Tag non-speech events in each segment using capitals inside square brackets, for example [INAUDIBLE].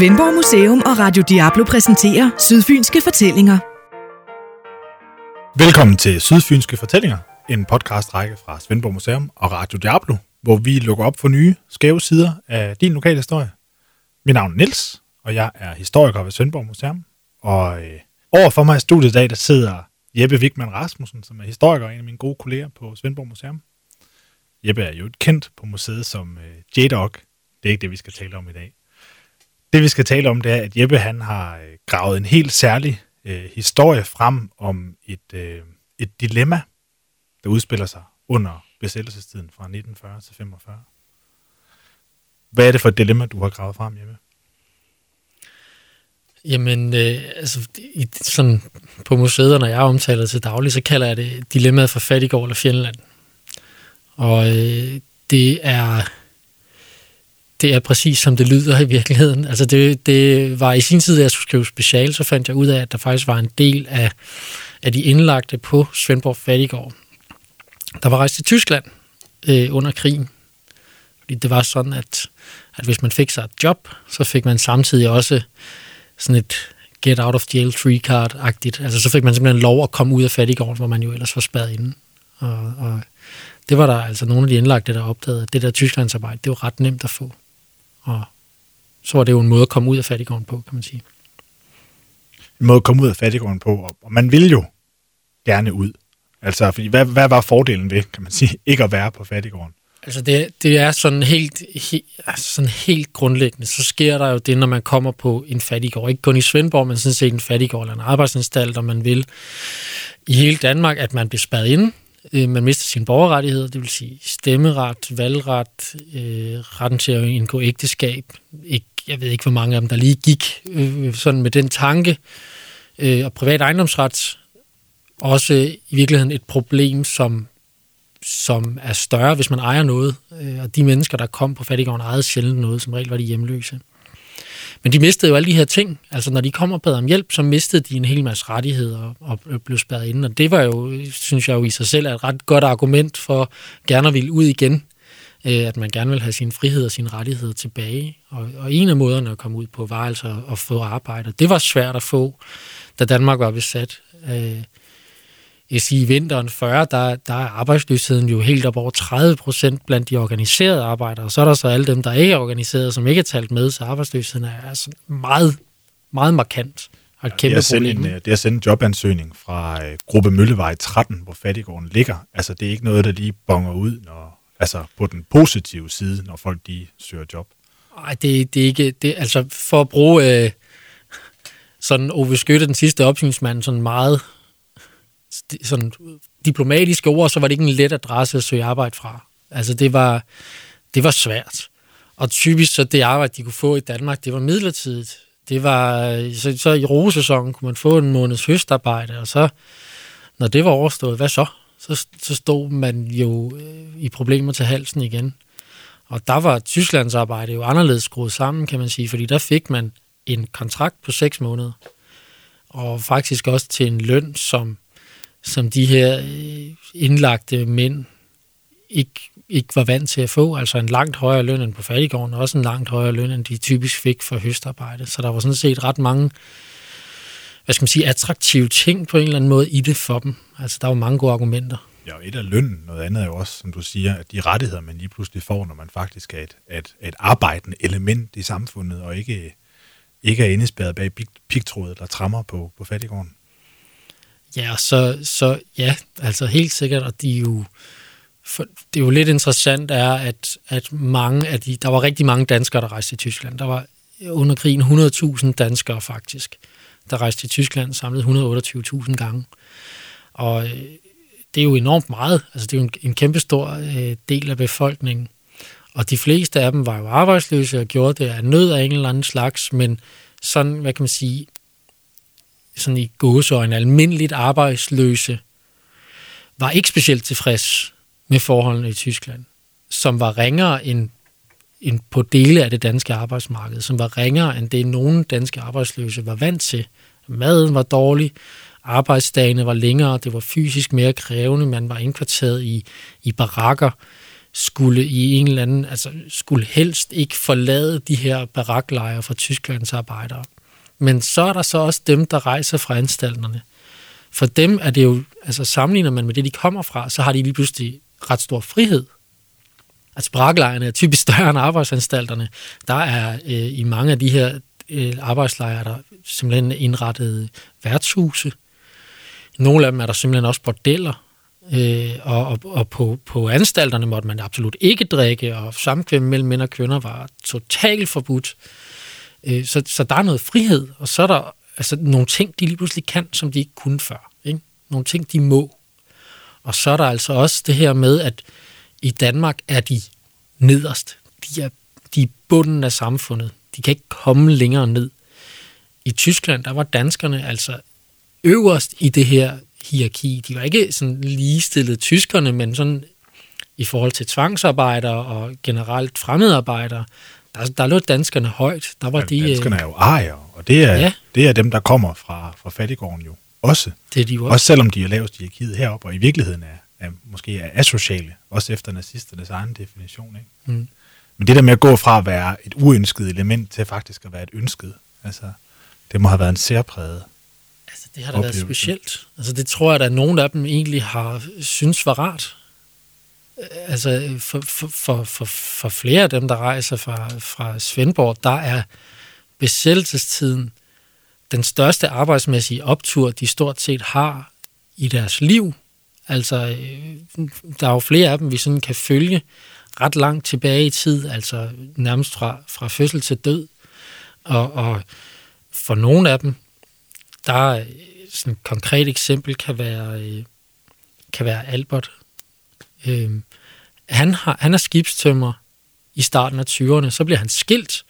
Svendborg Museum og Radio Diablo præsenterer Sydfynske Fortællinger. Velkommen til Sydfynske Fortællinger, en podcastrække fra Svendborg Museum og Radio Diablo, hvor vi lukker op for nye, skæve sider af din lokale historie. Mit navn er Niels, og jeg er historiker ved Svendborg Museum. Og øh, over for mig i studiet i dag, der sidder Jeppe Wigman Rasmussen, som er historiker og en af mine gode kolleger på Svendborg Museum. Jeppe er jo kendt på museet som øh, J-Dog. Det er ikke det, vi skal tale om i dag. Det, vi skal tale om, det er, at Jeppe han har øh, gravet en helt særlig øh, historie frem om et, øh, et dilemma, der udspiller sig under besættelsestiden fra 1940 til 45. Hvad er det for et dilemma, du har gravet frem, Jeppe? Jamen, øh, altså, i, sådan på museet, når jeg omtaler til daglig, så kalder jeg det dilemmaet for Fattigård eller Fjellland. Og øh, det er det er præcis som det lyder i virkeligheden. Altså det, det var i sin tid, da jeg skulle skrive special, så fandt jeg ud af, at der faktisk var en del af, af de indlagte på Svendborg Fattigård, der var rejst til Tyskland øh, under krigen. Fordi det var sådan, at, at hvis man fik sig et job, så fik man samtidig også sådan et get out of jail free card-agtigt. Altså så fik man simpelthen lov at komme ud af fattigården, hvor man jo ellers var spadet inde. Og, og det var der altså nogle af de indlagte, der opdagede, at det der Tysklandsarbejde, det var ret nemt at få. Og så var det jo en måde at komme ud af fattigården på, kan man sige. En måde at komme ud af fattigården på, og man vil jo gerne ud. Altså, fordi hvad, hvad var fordelen ved, kan man sige, [LAUGHS] ikke at være på fattigården? Altså det, det er sådan helt, he, altså sådan helt grundlæggende, så sker der jo det, når man kommer på en fattigård. Ikke kun i Svendborg, men sådan set en fattigård eller en arbejdsanstalt, og man vil i hele Danmark, at man bliver spadet ind. Øh, man mister sine borgerrettigheder, det vil sige stemmeret, valgret, øh, retten til at indgå ægteskab. Ikke, jeg ved ikke, hvor mange af dem, der lige gik øh, sådan med den tanke. Øh, og privat ejendomsret, også i virkeligheden et problem, som som er større, hvis man ejer noget. Øh, og de mennesker, der kom på fattigården, ejede sjældent noget. Som regel var de hjemløse. Men de mistede jo alle de her ting. Altså, når de kom og bad om hjælp, så mistede de en hel masse rettigheder og blev spærret inde. Og det var jo, synes jeg jo i sig selv, et ret godt argument for gerne at ville ud igen. At man gerne vil have sin frihed og sine rettigheder tilbage. Og, og en af måderne at komme ud på var altså at få arbejde. Det var svært at få, da Danmark var besat. Øh, jeg siger, i vinteren 40, der, der er arbejdsløsheden jo helt op over 30 procent blandt de organiserede arbejdere. Og så er der så alle dem, der ikke er organiseret, som ikke er talt med, så arbejdsløsheden er altså meget, meget markant. Og et kæmpe det, er en, øh, det er sendt en jobansøgning fra uh, Gruppe Møllevej 13, hvor fattigården ligger. Altså, det er ikke noget, der lige bonger ud når, altså, på den positive side, når folk de søger job. Nej, det, det er ikke... Det, altså, for at bruge uh, sådan Ove Skytte, den sidste opsynsmand, sådan meget sådan diplomatiske ord, så var det ikke en let adresse at søge arbejde fra. Altså det var, det var svært. Og typisk så det arbejde, de kunne få i Danmark, det var midlertidigt. Det var, så, så i rosesæsonen kunne man få en måneds høstarbejde, og så, når det var overstået, hvad så? Så, så stod man jo øh, i problemer til halsen igen. Og der var Tysklands arbejde jo anderledes skruet sammen, kan man sige, fordi der fik man en kontrakt på seks måneder, og faktisk også til en løn, som som de her øh, indlagte mænd ikke, ikke var vant til at få. Altså en langt højere løn end på fattigården, og også en langt højere løn, end de typisk fik for høstarbejde. Så der var sådan set ret mange hvad skal man sige, attraktive ting på en eller anden måde i det for dem. Altså der var mange gode argumenter. Ja, og et af lønnen, noget andet er jo også, som du siger, at de rettigheder, man lige pludselig får, når man faktisk er et, et, et arbejdende element i samfundet, og ikke, ikke er indespærret bag pigtrådet eller trammer på, på fattigården. Ja, så, så ja, altså helt sikkert, og de er jo, for, det er jo lidt interessant, er, at, at mange af de, der var rigtig mange danskere, der rejste til Tyskland. Der var under krigen 100.000 danskere faktisk, der rejste til Tyskland, samlet 128.000 gange. Og øh, det er jo enormt meget, altså det er jo en, en kæmpe stor øh, del af befolkningen. Og de fleste af dem var jo arbejdsløse og gjorde det af nød af en eller anden slags, men sådan, hvad kan man sige, sådan i gåseøjne almindeligt arbejdsløse, var ikke specielt tilfreds med forholdene i Tyskland, som var ringere end, end på dele af det danske arbejdsmarked, som var ringere end det, nogle danske arbejdsløse var vant til. Maden var dårlig, arbejdsdagene var længere, det var fysisk mere krævende, man var indkvarteret i, i barakker, skulle i en eller anden, altså skulle helst ikke forlade de her baraklejre fra Tysklands arbejdere. Men så er der så også dem, der rejser fra anstalterne. For dem er det jo, altså sammenligner man med det, de kommer fra, så har de lige pludselig ret stor frihed. Altså braklejrene er typisk [LAUGHS] større end arbejdsanstalterne. Der er øh, i mange af de her øh, arbejdslejre, der simpelthen indrettet værtshuse. Nogle af dem er der simpelthen også bordeller, øh, og, og, og på, på anstalterne måtte man absolut ikke drikke, og samkvem mellem mænd og kvinder var totalt forbudt. Øh, så, så der er noget frihed, og så er der altså, nogle ting, de lige pludselig kan, som de ikke kunne før. Ikke? Nogle ting, de må. Og så er der altså også det her med, at i Danmark er de nederst. De er, de er bunden af samfundet. De kan ikke komme længere ned. I Tyskland, der var danskerne altså øverst i det her hierarki. De var ikke sådan ligestillet tyskerne, men sådan i forhold til tvangsarbejdere og generelt fremmedarbejdere, der, der lå danskerne højt. Der var ja, de, danskerne er jo ejer, og det er, ja. det er dem, der kommer fra, fra fattigården jo også. Det er de jo også. også selvom de er lavest i hierarkiet heroppe, og i virkeligheden er, er måske er asociale, også efter nazisternes egen definition. Ikke? Mm. Men det der med at gå fra at være et uønsket element til faktisk at være et ønsket, altså, det må have været en særpræget Altså, det har da været specielt. Altså, det tror jeg, at nogen af dem egentlig har synes var rart. Øh, altså, for, for, for, for, flere af dem, der rejser fra, fra Svendborg, der er besættelsestiden den største arbejdsmæssige optur, de stort set har i deres liv. Altså, øh, der er jo flere af dem, vi sådan kan følge ret langt tilbage i tid, altså nærmest fra, fra fødsel til død. Og, og for nogle af dem, der er sådan et konkret eksempel kan være, kan være Albert. Øh, han, har, han er skibstømmer i starten af 20'erne, så bliver han skilt,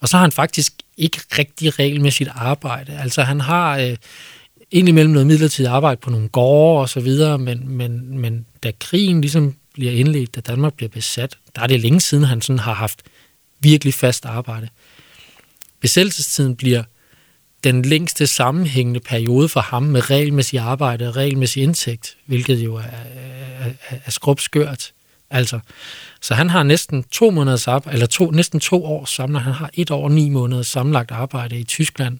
og så har han faktisk ikke rigtig regel med sit arbejde. Altså han har øh, indimellem noget midlertidigt arbejde på nogle gårde og så videre, men, men, men da krigen ligesom bliver indledt, da Danmark bliver besat, der er det længe siden, han sådan har haft virkelig fast arbejde. Besættelsestiden bliver den længste sammenhængende periode for ham med regelmæssig arbejde og regelmæssig indtægt, hvilket jo er, er, er skrubskørt. Altså, så han har næsten to måneders arbejde, eller to, næsten to år samlet. Han har et år og ni måneder sammenlagt arbejde i Tyskland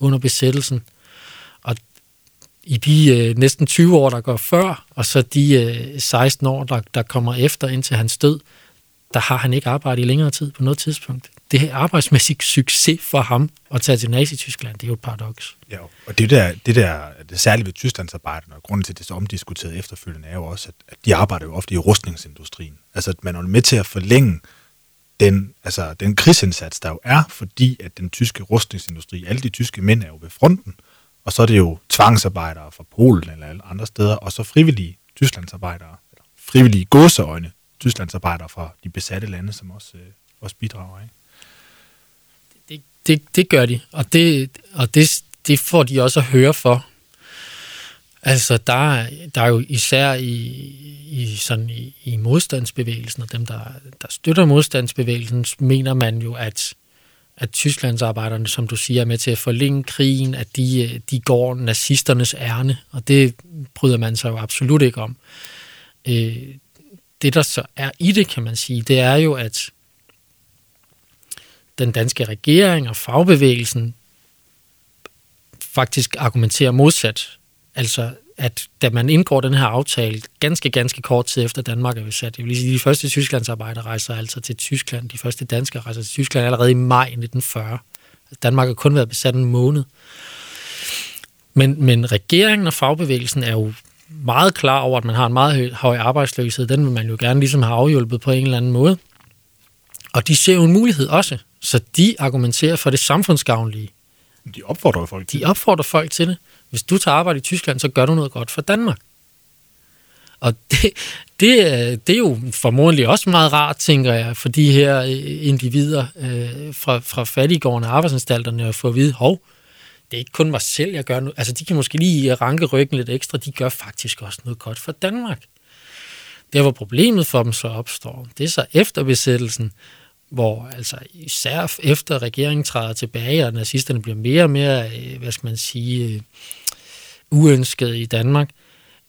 under besættelsen. Og i de øh, næsten 20 år, der går før, og så de øh, 16 år, der, der kommer efter indtil hans død, der har han ikke arbejdet i længere tid på noget tidspunkt det er arbejdsmæssig succes for ham at tage til Nazi-Tyskland. Det er jo et paradoks. Ja, og det der, det der det særlige ved Tysklandsarbejderne, og grunden til, at det er så omdiskuteret efterfølgende, er jo også, at, at de arbejder jo ofte i rustningsindustrien. Altså, at man er med til at forlænge den, altså, den krigsindsats, der jo er, fordi at den tyske rustningsindustri, alle de tyske mænd er jo ved fronten, og så er det jo tvangsarbejdere fra Polen eller andre steder, og så frivillige Tysklandsarbejdere, eller frivillige godseøjne Tysklandsarbejdere fra de besatte lande, som også, øh, også bidrager. Ikke? Det, det gør de, og, det, og det, det får de også at høre for. Altså, der, der er jo især i, i, sådan i, i modstandsbevægelsen, og dem, der, der støtter modstandsbevægelsen, mener man jo, at, at Tysklandsarbejderne, som du siger, er med til at forlænge krigen, at de, de går nazisternes ærne, og det bryder man sig jo absolut ikke om. Øh, det, der så er i det, kan man sige, det er jo, at den danske regering og fagbevægelsen faktisk argumenterer modsat. Altså, at da man indgår den her aftale, ganske, ganske kort tid efter Danmark er besat, det vil sige, de første Tysklandsarbejdere rejser altså til Tyskland, de første danskere rejser til Tyskland allerede i maj 1940. Altså, Danmark har kun været besat en måned. Men, men regeringen og fagbevægelsen er jo meget klar over, at man har en meget høj arbejdsløshed. Den vil man jo gerne ligesom have afhjulpet på en eller anden måde. Og de ser jo en mulighed også. Så de argumenterer for det samfundsgavnlige. De opfordrer folk til De opfordrer folk til det. Hvis du tager arbejde i Tyskland, så gør du noget godt for Danmark. Og det, det, det er jo formodentlig også meget rart, tænker jeg, for de her øh, individer øh, fra, fra fattiggårdene arbejdsanstalterne at få at vide, hov, det er ikke kun mig selv, jeg gør nu. Altså, de kan måske lige ranke ryggen lidt ekstra. De gør faktisk også noget godt for Danmark. Der, hvor problemet for dem så opstår, det er så efter besættelsen, hvor altså især efter regeringen træder tilbage, og nazisterne bliver mere og mere, øh, hvad skal man sige, øh, uønsket i Danmark,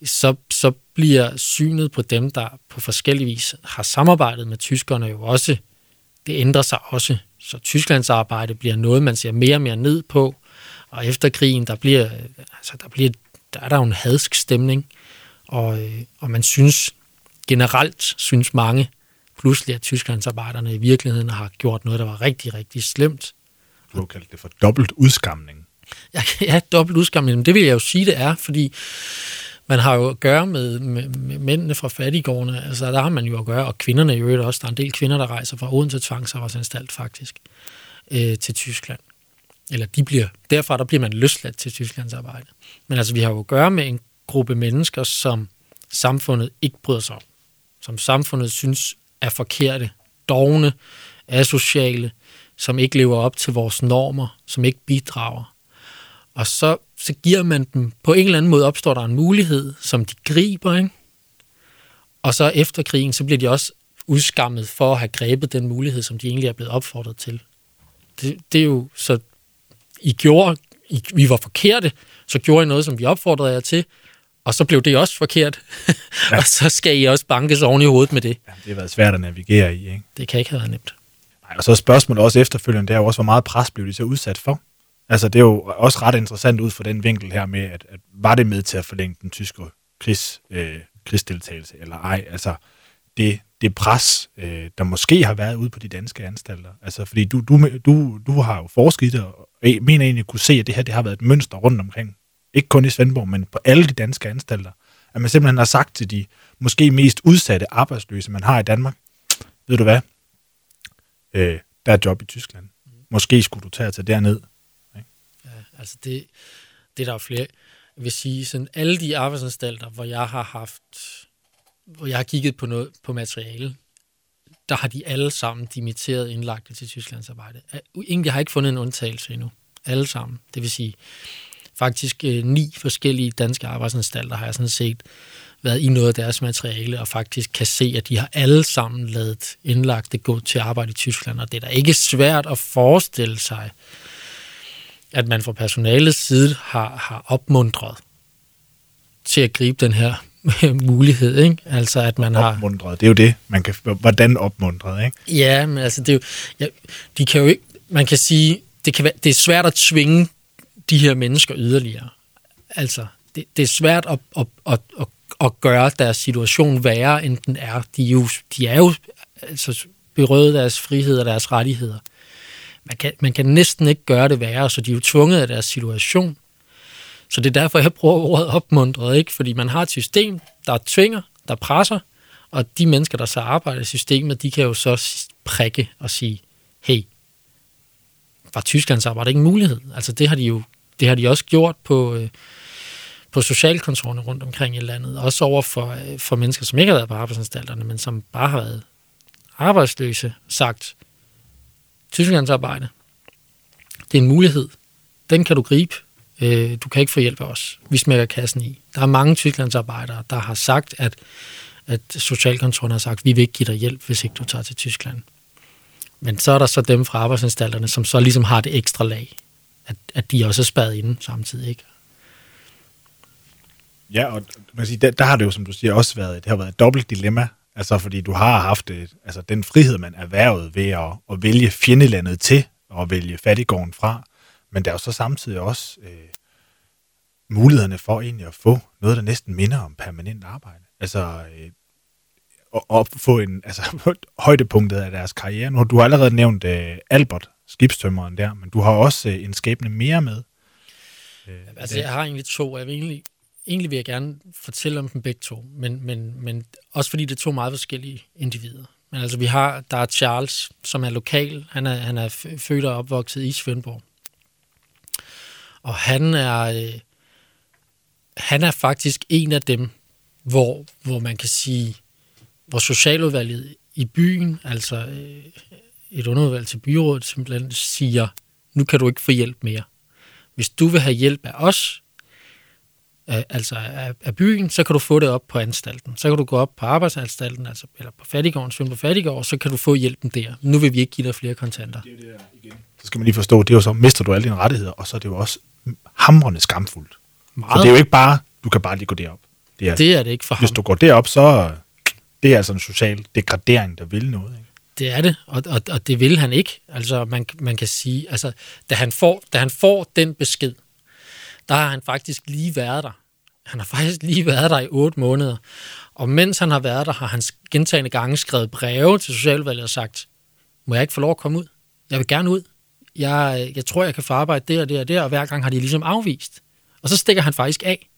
så, så bliver synet på dem, der på forskellige vis har samarbejdet med tyskerne jo også, det ændrer sig også. Så Tysklands arbejde bliver noget, man ser mere og mere ned på, og efter krigen, der bliver, øh, altså der bliver, der er der jo en hadsk stemning, og, og man synes, generelt synes mange pludselig, at Tysklandsarbejderne i virkeligheden har gjort noget, der var rigtig, rigtig slemt. Du har kaldt det for dobbelt udskamning. [LAUGHS] Ja, ja dobbelt udskamning, men det vil jeg jo sige, det er, fordi man har jo at gøre med, med, med mændene fra fattigårdene, altså der har man jo at gøre, og kvinderne øvrigt også, der er en del kvinder, der rejser fra Odense tvangsarbejdsanstalt faktisk, øh, til Tyskland. Eller de bliver, derfra der bliver man løsladt til Tysklands arbejde. Men altså vi har jo at gøre med en gruppe mennesker, som samfundet ikke bryder sig om. Som samfundet synes er forkerte, dogne, asociale, som ikke lever op til vores normer, som ikke bidrager. Og så, så giver man dem, på en eller anden måde opstår der en mulighed, som de griber, ikke? Og så efter krigen, så bliver de også udskammet for at have grebet den mulighed, som de egentlig er blevet opfordret til. Det, det er jo, så I gjorde, I, vi var forkerte, så gjorde I noget, som vi opfordrede jer til, og så blev det også forkert. Ja. [LAUGHS] og så skal I også bankes oven i hovedet med det. Ja, det har været svært at navigere i, ikke? Det kan ikke have været nemt. Nej, og så er spørgsmålet også efterfølgende, det er jo også, hvor meget pres blev de så udsat for? Altså, det er jo også ret interessant ud fra den vinkel her med, at, at var det med til at forlænge den tyske krigs, øh, krigsdeltagelse eller ej? Altså, det, det pres, øh, der måske har været ude på de danske anstalter. Altså, fordi du, du, du, du har jo forsket og mener egentlig kunne se, at det her det har været et mønster rundt omkring. Ikke kun i Svendborg, men på alle de danske anstalter. At man simpelthen har sagt til de måske mest udsatte arbejdsløse, man har i Danmark, ved du hvad, øh, der er job i Tyskland. Måske skulle du tage til derned. Ikke? Ja, altså det, det er der jo flere. Jeg vil sige, sådan alle de arbejdsanstalter, hvor jeg har haft, hvor jeg har kigget på, noget, på materiale, der har de alle sammen dimitteret indlagt til Tysklands arbejde. Egentlig har jeg ikke fundet en undtagelse endnu. Alle sammen. Det vil sige, faktisk øh, ni forskellige danske arbejdsanstalter har jeg sådan set været i noget af deres materiale, og faktisk kan se, at de har alle sammen lavet indlagt det gå til arbejde i Tyskland, og det er da ikke svært at forestille sig, at man fra personalets side har, har opmundret til at gribe den her [LAUGHS] mulighed, ikke? Altså at man har... Opmundret, det er jo det. Man kan, hvordan opmundret, ikke? Ja, men altså det er jo... Ja, de kan jo ikke... Man kan sige, det, kan være, det er svært at tvinge de her mennesker yderligere. Altså, det, det er svært at, at, at, at, at gøre deres situation værre, end den er. De er jo, de er jo altså, berøvet deres frihed og deres rettigheder. Man kan, man kan næsten ikke gøre det værre, så de er jo tvunget af deres situation. Så det er derfor, jeg bruger ordet opmuntret, ikke? fordi man har et system, der tvinger, der presser, og de mennesker, der så arbejder i systemet, de kan jo så prikke og sige, hey, var Tysklands arbejde ikke en mulighed? Altså det har de jo det har de også gjort på, øh, på socialkontorene rundt omkring i landet, også over for, øh, for mennesker, som ikke har været på arbejdsanstalterne, men som bare har været arbejdsløse, sagt, Tysklands arbejde, det er en mulighed. Den kan du gribe. Øh, du kan ikke få hjælp af os. Vi smækker kassen i. Der er mange Tysklandsarbejdere, der har sagt, at, at socialkontoren har sagt, vi vil ikke give dig hjælp, hvis ikke du tager til Tyskland. Men så er der så dem fra arbejdsanstalterne, som så ligesom har det ekstra lag at, at de også er spadet inde samtidig, ikke? Ja, og man siger, der, der har det jo, som du siger, også været, det har været et dobbelt dilemma. Altså, fordi du har haft et, altså, den frihed, man erhvervet ved at, at vælge fjendelandet til, og vælge fattigården fra. Men der er jo så samtidig også øh, mulighederne for egentlig at få noget, der næsten minder om permanent arbejde. Altså, øh, og, og få en, altså, [LAUGHS] højdepunktet af deres karriere. Nu, du har allerede nævnt øh, Albert, skibstømmeren der, men du har også øh, en skæbne mere med. Øh, altså, jeg har egentlig to, og jeg vil egentlig, egentlig vil jeg gerne fortælle om dem begge to, men, men, men også fordi det er to meget forskellige individer. Men altså, vi har, der er Charles, som er lokal. Han er, han er født og opvokset i Svendborg. Og han er, øh, han er faktisk en af dem, hvor, hvor man kan sige, hvor socialudvalget i byen, altså øh, et underudvalg til byrådet simpelthen siger, nu kan du ikke få hjælp mere. Hvis du vil have hjælp af os, altså af, af byen, så kan du få det op på anstalten. Så kan du gå op på arbejdsanstalten, altså, eller på fattigården, svømme på fattigård, så kan du få hjælpen der. Nu vil vi ikke give dig flere kontanter. Det er det igen. Så skal man lige forstå, det er jo så, mister du alle dine rettigheder, og så er det jo også hamrende skamfuldt. Meget. Så det er jo ikke bare, du kan bare lige gå derop. Det er, Det er det ikke for ham. hvis du går derop, så det er altså en social degradering, der vil noget. Ikke? Det er det, og, og, og det vil han ikke. Altså, man, man kan sige, altså, da han, får, da han får den besked, der har han faktisk lige været der. Han har faktisk lige været der i otte måneder. Og mens han har været der, har han gentagende gange skrevet breve til Socialvalget og sagt, må jeg ikke få lov at komme ud? Jeg vil gerne ud. Jeg, jeg tror, jeg kan få arbejde der og der og der, og hver gang har de ligesom afvist. Og så stikker han faktisk af.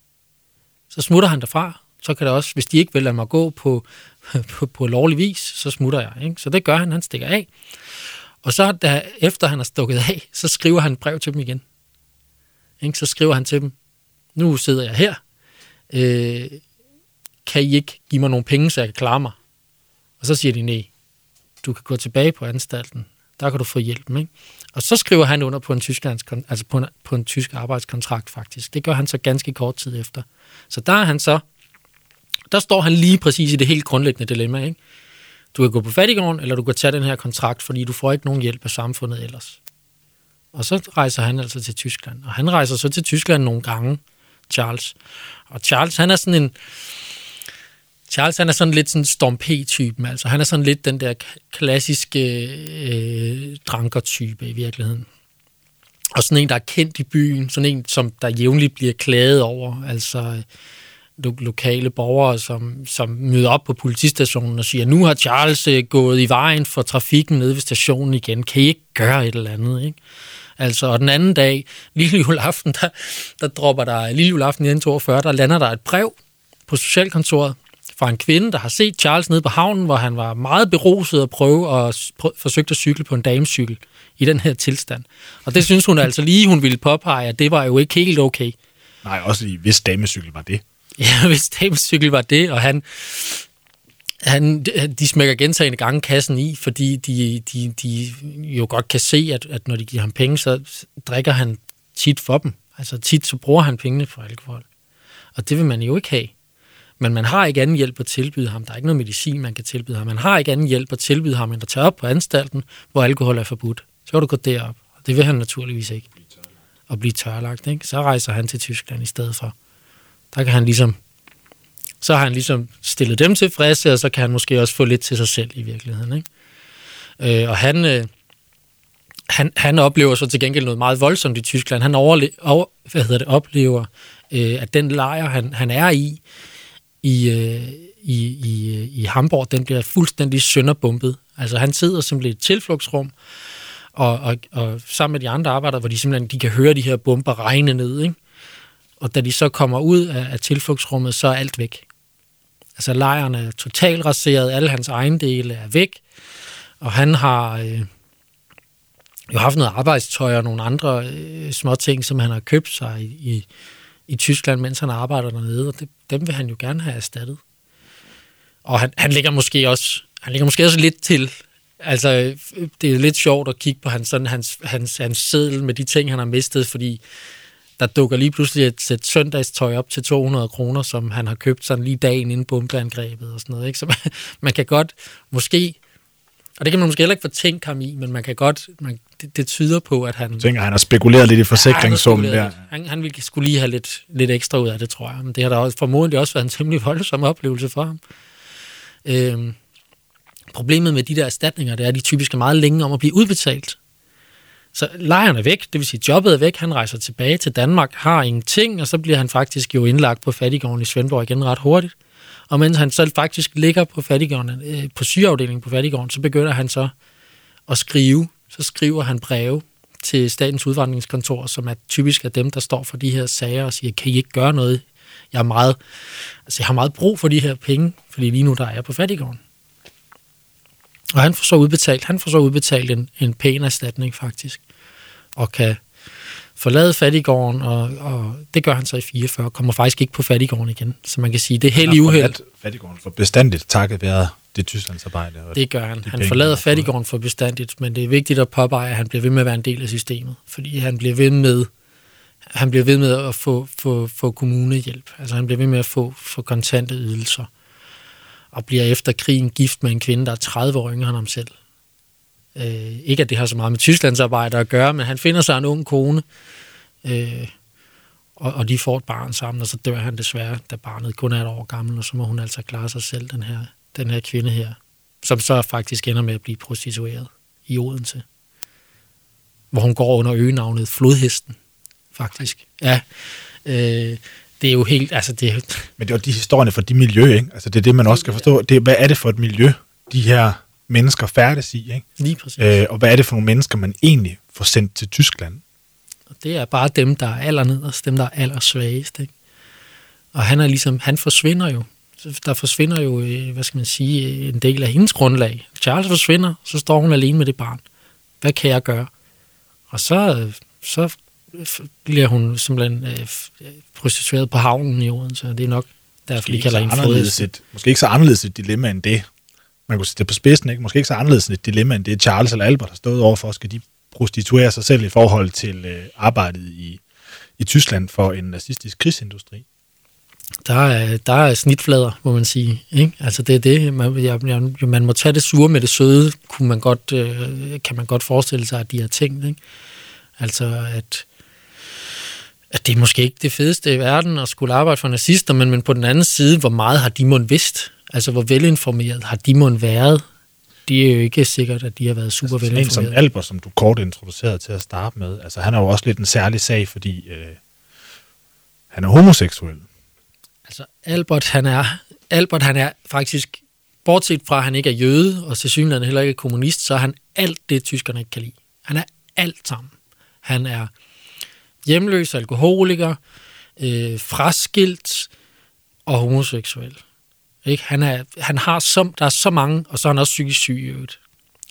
Så smutter han derfra. Så kan det også, hvis de ikke vil lade mig gå på, [LAUGHS] på, på lovlig vis, så smutter jeg. Ikke? Så det gør han, han stikker af. Og så da, efter han har stukket af, så skriver han et brev til dem igen. Ikke? Så skriver han til dem, nu sidder jeg her, øh, kan I ikke give mig nogle penge, så jeg kan klare mig? Og så siger de, nej, du kan gå tilbage på anstalten, der kan du få hjælp. Ikke? Og så skriver han under på en, Tysklands, altså på en, på en tysk arbejdskontrakt faktisk. Det gør han så ganske kort tid efter. Så der er han så, der står han lige præcis i det helt grundlæggende dilemma. Ikke? Du kan gå på fattigården, eller du kan tage den her kontrakt, fordi du får ikke nogen hjælp af samfundet ellers. Og så rejser han altså til Tyskland. Og han rejser så til Tyskland nogle gange, Charles. Og Charles, han er sådan en... Charles, han er sådan lidt sådan Storm P-typen. Altså, han er sådan lidt den der klassiske øh, drankertype i virkeligheden. Og sådan en, der er kendt i byen. Sådan en, som der jævnligt bliver klaget over. Altså lo- lokale borgere, som, som møder op på politistationen og siger, nu har Charles øh, gået i vejen for trafikken nede ved stationen igen. Kan I ikke gøre et eller andet? Ikke? Altså, og den anden dag, [LAUGHS] lille juleaften, der, der dropper der, lille juleaften i 1942, der lander der et brev på socialkontoret fra en kvinde, der har set Charles nede på havnen, hvor han var meget beruset og prøve at prø- forsøgte at cykle på en damecykel i den her tilstand. Og det synes hun altså lige, hun ville påpege, at det var jo ikke helt okay. Nej, også i hvis damecykel var det. [LAUGHS] Ja, hvis damescykel var det, og han, han, de smækker gentagende gange kassen i, fordi de, de, de jo godt kan se, at, at når de giver ham penge, så drikker han tit for dem. Altså tit så bruger han pengene for alkohol. Og det vil man jo ikke have. Men man har ikke anden hjælp at tilbyde ham. Der er ikke noget medicin, man kan tilbyde ham. Man har ikke anden hjælp at tilbyde ham, end at tage op på anstalten, hvor alkohol er forbudt. Så kan du gå derop. Og det vil han naturligvis ikke. Og blive tørlagt. Ikke? Så rejser han til Tyskland i stedet for. Der kan han ligesom så har han ligesom stillet dem tilfredse, og så kan han måske også få lidt til sig selv i virkeligheden. Ikke? Øh, og han, øh, han, han oplever så til gengæld noget meget voldsomt i Tyskland. Han overle- over, hvad hedder det, oplever, øh, at den lejr, han, han er i, i, øh, i, i, øh, i Hamburg, den bliver fuldstændig sønderbumpet. Altså han sidder simpelthen i et tilflugtsrum, og, og, og sammen med de andre arbejdere, hvor de simpelthen de kan høre de her bomber regne ned, ikke? Og da de så kommer ud af, af tilflugtsrummet, så er alt væk. Altså lejren er totalt raseret, alle hans ejendele er væk, og han har øh, jo haft noget arbejdstøj og nogle andre øh, små ting, som han har købt sig i, i, i Tyskland, mens han arbejder dernede, og det, dem vil han jo gerne have erstattet. Og han, han ligger måske også han ligger måske også lidt til. Altså, øh, det er lidt sjovt at kigge på hans, sådan, hans, hans, hans seddel med de ting, han har mistet, fordi der dukker lige pludselig et sæt søndagstøj op til 200 kroner, som han har købt sådan lige dagen inden bombeangrebet og sådan noget. Ikke? Så man, [LAUGHS] man kan godt måske, og det kan man måske heller ikke fortænke ham i, men man kan godt, man, det, det tyder på, at han... Jeg tænker, han har spekuleret lidt i forsikringssummen ja, han, han, han ville skulle lige have lidt, lidt ekstra ud af det, tror jeg. Men det har da også, formodentlig også været en temmelig voldsom oplevelse for ham. Øhm, problemet med de der erstatninger, det er, at de typisk er meget længe om at blive udbetalt. Så lejren er væk, det vil sige, jobbet er væk, han rejser tilbage til Danmark, har ingenting, og så bliver han faktisk jo indlagt på fattigården i Svendborg igen ret hurtigt. Og mens han selv faktisk ligger på fattigården, øh, på sygeafdelingen på fattigården, så begynder han så at skrive. Så skriver han breve til Statens Udvandringskontor, som er typisk af dem, der står for de her sager og siger, kan I ikke gøre noget? Jeg, er meget, altså jeg har meget brug for de her penge, fordi lige nu der er jeg på fattigården. Og han får så udbetalt, han får så udbetalt en, en pæn erstatning faktisk, og kan forlade fattigården, og, og det gør han så i 44, kommer faktisk ikke på fattigården igen. Så man kan sige, det er held i uheld. Fattigården for bestandigt, takket være det Tysklandsarbejde. Og Det gør han. Han penge, forlader fattigården for bestandigt, men det er vigtigt at påpege, at han bliver ved med at være en del af systemet, fordi han bliver ved med han bliver ved med at få, få, få kommunehjælp. Altså han bliver ved med at få, få kontante ydelser. Og bliver efter krigen gift med en kvinde, der er 30 år yngre end ham selv. Øh, ikke at det har så meget med Tysklandsarbejde at gøre, men han finder sig en ung kone. Øh, og, og de får et barn sammen, og så dør han desværre, da barnet kun er et år gammel, og så må hun altså klare sig selv, den her, den her kvinde her, som så faktisk ender med at blive prostitueret i Odense. Hvor hun går under øgenavnet Flodhesten, faktisk. Ja, øh, det er jo helt, altså det Men det er jo de historierne fra de miljø, ikke? Altså det er det, man også skal forstå. Det er, hvad er det for et miljø, de her mennesker færdes i, ikke? lige præcis. Øh, og hvad er det for nogle mennesker, man egentlig får sendt til Tyskland? Og det er bare dem, der er allernederst, dem, der er allersvagest. Ikke? Og han er ligesom, han forsvinder jo. Der forsvinder jo, øh, hvad skal man sige, en del af hendes grundlag. Charles forsvinder, så står hun alene med det barn. Hvad kan jeg gøre? Og så, øh, så bliver hun simpelthen øh, prostitueret på havnen i Odense. og Det er nok derfor, de kalder hende anderledes et, måske ikke så anderledes et dilemma end det. Man kunne sætte det på spidsen, ikke? Måske ikke så anderledes et dilemma end det, Charles eller Albert har stået overfor. Skal de prostituere sig selv i forhold til øh, arbejdet i, i Tyskland for en nazistisk krigsindustri? Der er, der er snitflader, må man sige. Ikke? Altså det er det. Man, jeg, jeg, man må tage det sure med det søde, kunne man godt, øh, kan man godt forestille sig, at de har tænkt. Ikke? Altså at, at det er måske ikke det fedeste i verden at skulle arbejde for nazister, men, men på den anden side, hvor meget har de måtte vidst? Altså hvor velinformeret har de måtte været? Det er jo ikke sikkert, at de har været super Altså, en som velinformeret. Albert, som du kort introducerede til at starte med, altså han er jo også lidt en særlig sag, fordi øh, han er homoseksuel. Altså, Albert, han er, Albert, han er faktisk, bortset fra, at han ikke er jøde, og til synligheden heller ikke er kommunist, så er han alt det, tyskerne ikke kan lide. Han er alt sammen. Han er hjemløs, alkoholiker, øh, fraskilt og homoseksuel. Ikke? Han, er, han har så, der er så mange, og så er han også psykisk syg i øvrigt,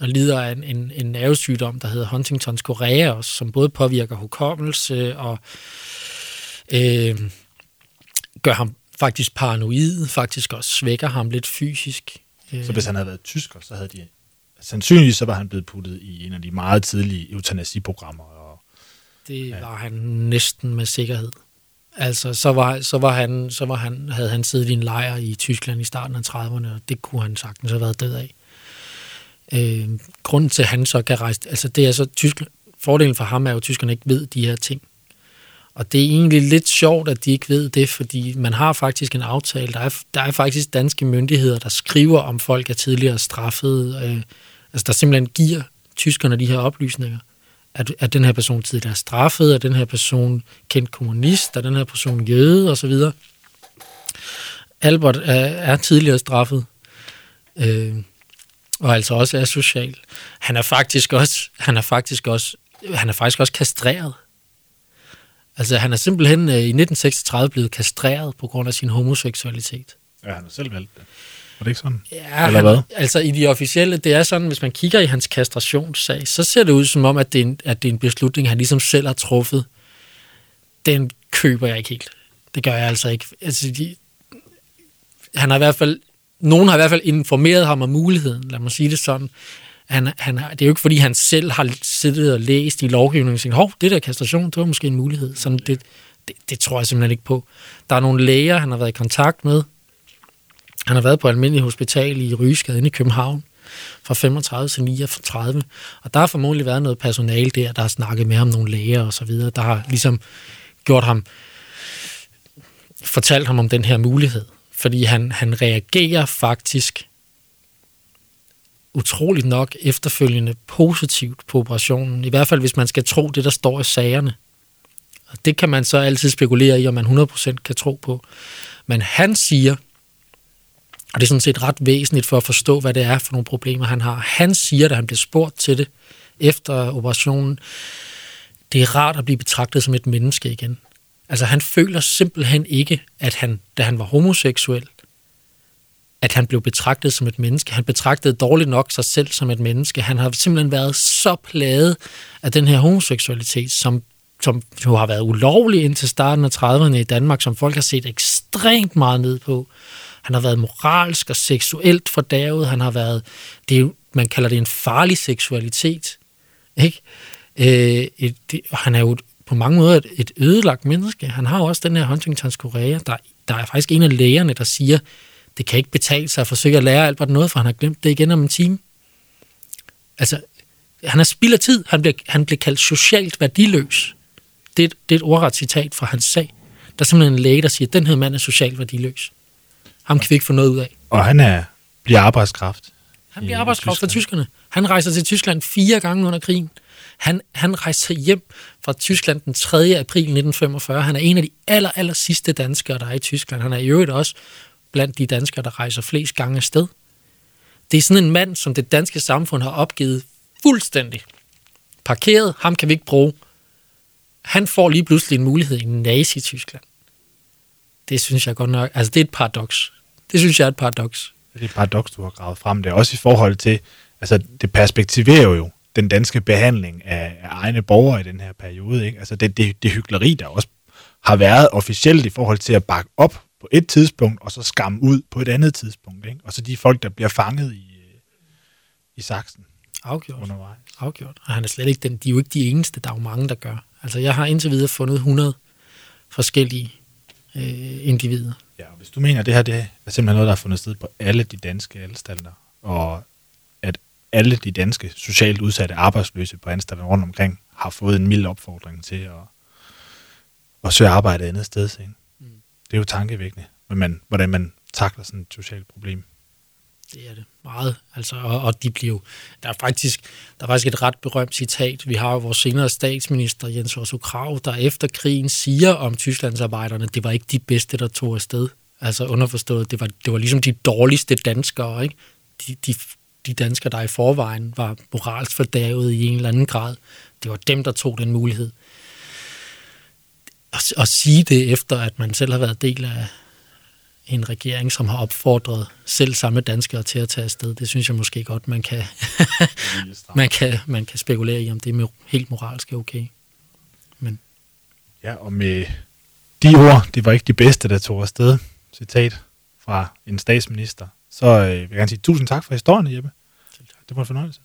og lider af en, en, en nervesygdom, der hedder Huntingtons chorea, også, som både påvirker hukommelse og øh, gør ham faktisk paranoid, faktisk også svækker ham lidt fysisk. Så hvis han havde været tysker, så havde de... Sandsynligvis så var han blevet puttet i en af de meget tidlige eutanasiprogrammer. Det var han næsten med sikkerhed. Altså, så, var, så, var han, så var han, havde han siddet i en lejr i Tyskland i starten af 30'erne, og det kunne han sagtens have været død af. Øh, grunden til, at han så kan rejse... Altså, det er så... Tysk, fordelen for ham er jo, at tyskerne ikke ved de her ting. Og det er egentlig lidt sjovt, at de ikke ved det, fordi man har faktisk en aftale. Der er, der er faktisk danske myndigheder, der skriver, om folk er tidligere straffet. Øh, altså, der simpelthen giver tyskerne de her oplysninger at, at den her person tidligere straffet, at den her person kendt kommunist, at den her person jøde osv. Albert er, er tidligere straffet, øh, og altså også er social. Han er faktisk også, han er faktisk også, han er faktisk også kastreret. Altså han er simpelthen øh, i 1936 blevet kastreret på grund af sin homoseksualitet. ja, han har selv valgt det. Det ikke sådan? Ja, Eller han, hvad? Altså i de officielle, det er sådan, hvis man kigger i hans kastrationssag, så ser det ud som om, at det er en, at det er en beslutning, han ligesom selv har truffet. Den køber jeg ikke helt. Det gør jeg altså ikke. Altså, de, han har i hvert fald, nogen har i hvert fald informeret ham om muligheden, lad mig sige det sådan. Han, han, det er jo ikke, fordi han selv har siddet og læst i lovgivningen og tænkt, hov, det der kastration, det var måske en mulighed. Sådan, det, det, det tror jeg simpelthen ikke på. Der er nogle læger, han har været i kontakt med, han har været på almindelig hospital i Rysgade inde i København fra 35 til 39, og der har formodentlig været noget personale der, der har snakket med ham, nogle læger og så videre, der har ligesom gjort ham, fortalt ham om den her mulighed, fordi han, han reagerer faktisk utroligt nok efterfølgende positivt på operationen, i hvert fald hvis man skal tro det, der står i sagerne. Og det kan man så altid spekulere i, om man 100% kan tro på. Men han siger, og det er sådan set ret væsentligt for at forstå, hvad det er for nogle problemer, han har. Han siger, da han bliver spurgt til det efter operationen, det er rart at blive betragtet som et menneske igen. Altså han føler simpelthen ikke, at han, da han var homoseksuel, at han blev betragtet som et menneske. Han betragtede dårligt nok sig selv som et menneske. Han har simpelthen været så plaget af den her homoseksualitet, som, som jo har været ulovlig indtil starten af 30'erne i Danmark, som folk har set ekstremt meget ned på. Han har været moralsk og seksuelt fordavet. Han har været, det er, jo- man kalder det en farlig seksualitet. Ikke? Øh, et, det, og han er jo på mange måder et, et ødelagt menneske. Han har jo også den her Huntingtons Korea. Der, der er faktisk en af lægerne, der siger, det kan ikke betale sig at forsøge at lære Albert noget, for han har glemt det igen om en time. Altså, han er spild af tid. Han bliver, han bliver kaldt socialt værdiløs. Det, det er et ordret citat fra hans sag. Der er simpelthen en læge, der siger, at den her mand er socialt værdiløs. Ham kan vi ikke få noget ud af. Og han er, bliver arbejdskraft. Han bliver arbejdskraft for Tyskland. tyskerne. Han rejser til Tyskland fire gange under krigen. Han, han rejser hjem fra Tyskland den 3. april 1945. Han er en af de aller, aller sidste danskere, der er i Tyskland. Han er i øvrigt også blandt de danskere, der rejser flest gange afsted. Det er sådan en mand, som det danske samfund har opgivet fuldstændig. Parkeret, ham kan vi ikke bruge. Han får lige pludselig en mulighed i Nazi-Tyskland. Det synes jeg godt nok, altså det er et paradoks. Det synes jeg er et paradoks. Det er et paradoks, du har gravet frem. Det er også i forhold til, altså det perspektiverer jo den danske behandling af, af egne borgere i den her periode. Ikke? Altså det, det, det hyggeleri, der også har været officielt i forhold til at bakke op på et tidspunkt, og så skamme ud på et andet tidspunkt. Ikke? Og så de folk, der bliver fanget i, øh, i saksen Afgjort. undervejs. afgjort. Og han er slet ikke den, de er jo ikke de eneste, der er jo mange, der gør. Altså, jeg har indtil videre fundet 100 forskellige øh, individer. Ja, og hvis du mener, at det her det er simpelthen noget, der har fundet sted på alle de danske anstalter, og at alle de danske socialt udsatte arbejdsløse på anstalterne rundt omkring har fået en mild opfordring til at, at søge arbejde et andet sted. Ikke? Mm. Det er jo tankevækkende, hvordan man, hvordan man takler sådan et socialt problem. Det er det meget. Altså, og, og de bliver jo, der er faktisk, der er faktisk et ret berømt citat. Vi har jo vores senere statsminister, Jens Otto Krav, der efter krigen siger om Tysklandsarbejderne, det var ikke de bedste, der tog afsted. Altså underforstået, det var, det var ligesom de dårligste danskere, ikke? De, de, de danskere, der i forvejen var moralsk fordavet i en eller anden grad. Det var dem, der tog den mulighed. At, at sige det efter, at man selv har været del af, en regering, som har opfordret selv samme danskere til at tage afsted. Det synes jeg måske godt, man kan, [LAUGHS] man kan, man kan spekulere i, om det er helt moralsk okay. Ja, og med de ord, det var ikke de bedste, der tog afsted, citat fra en statsminister, så øh, vil jeg gerne sige tusind tak for historien, Jeppe. Det var en fornøjelse.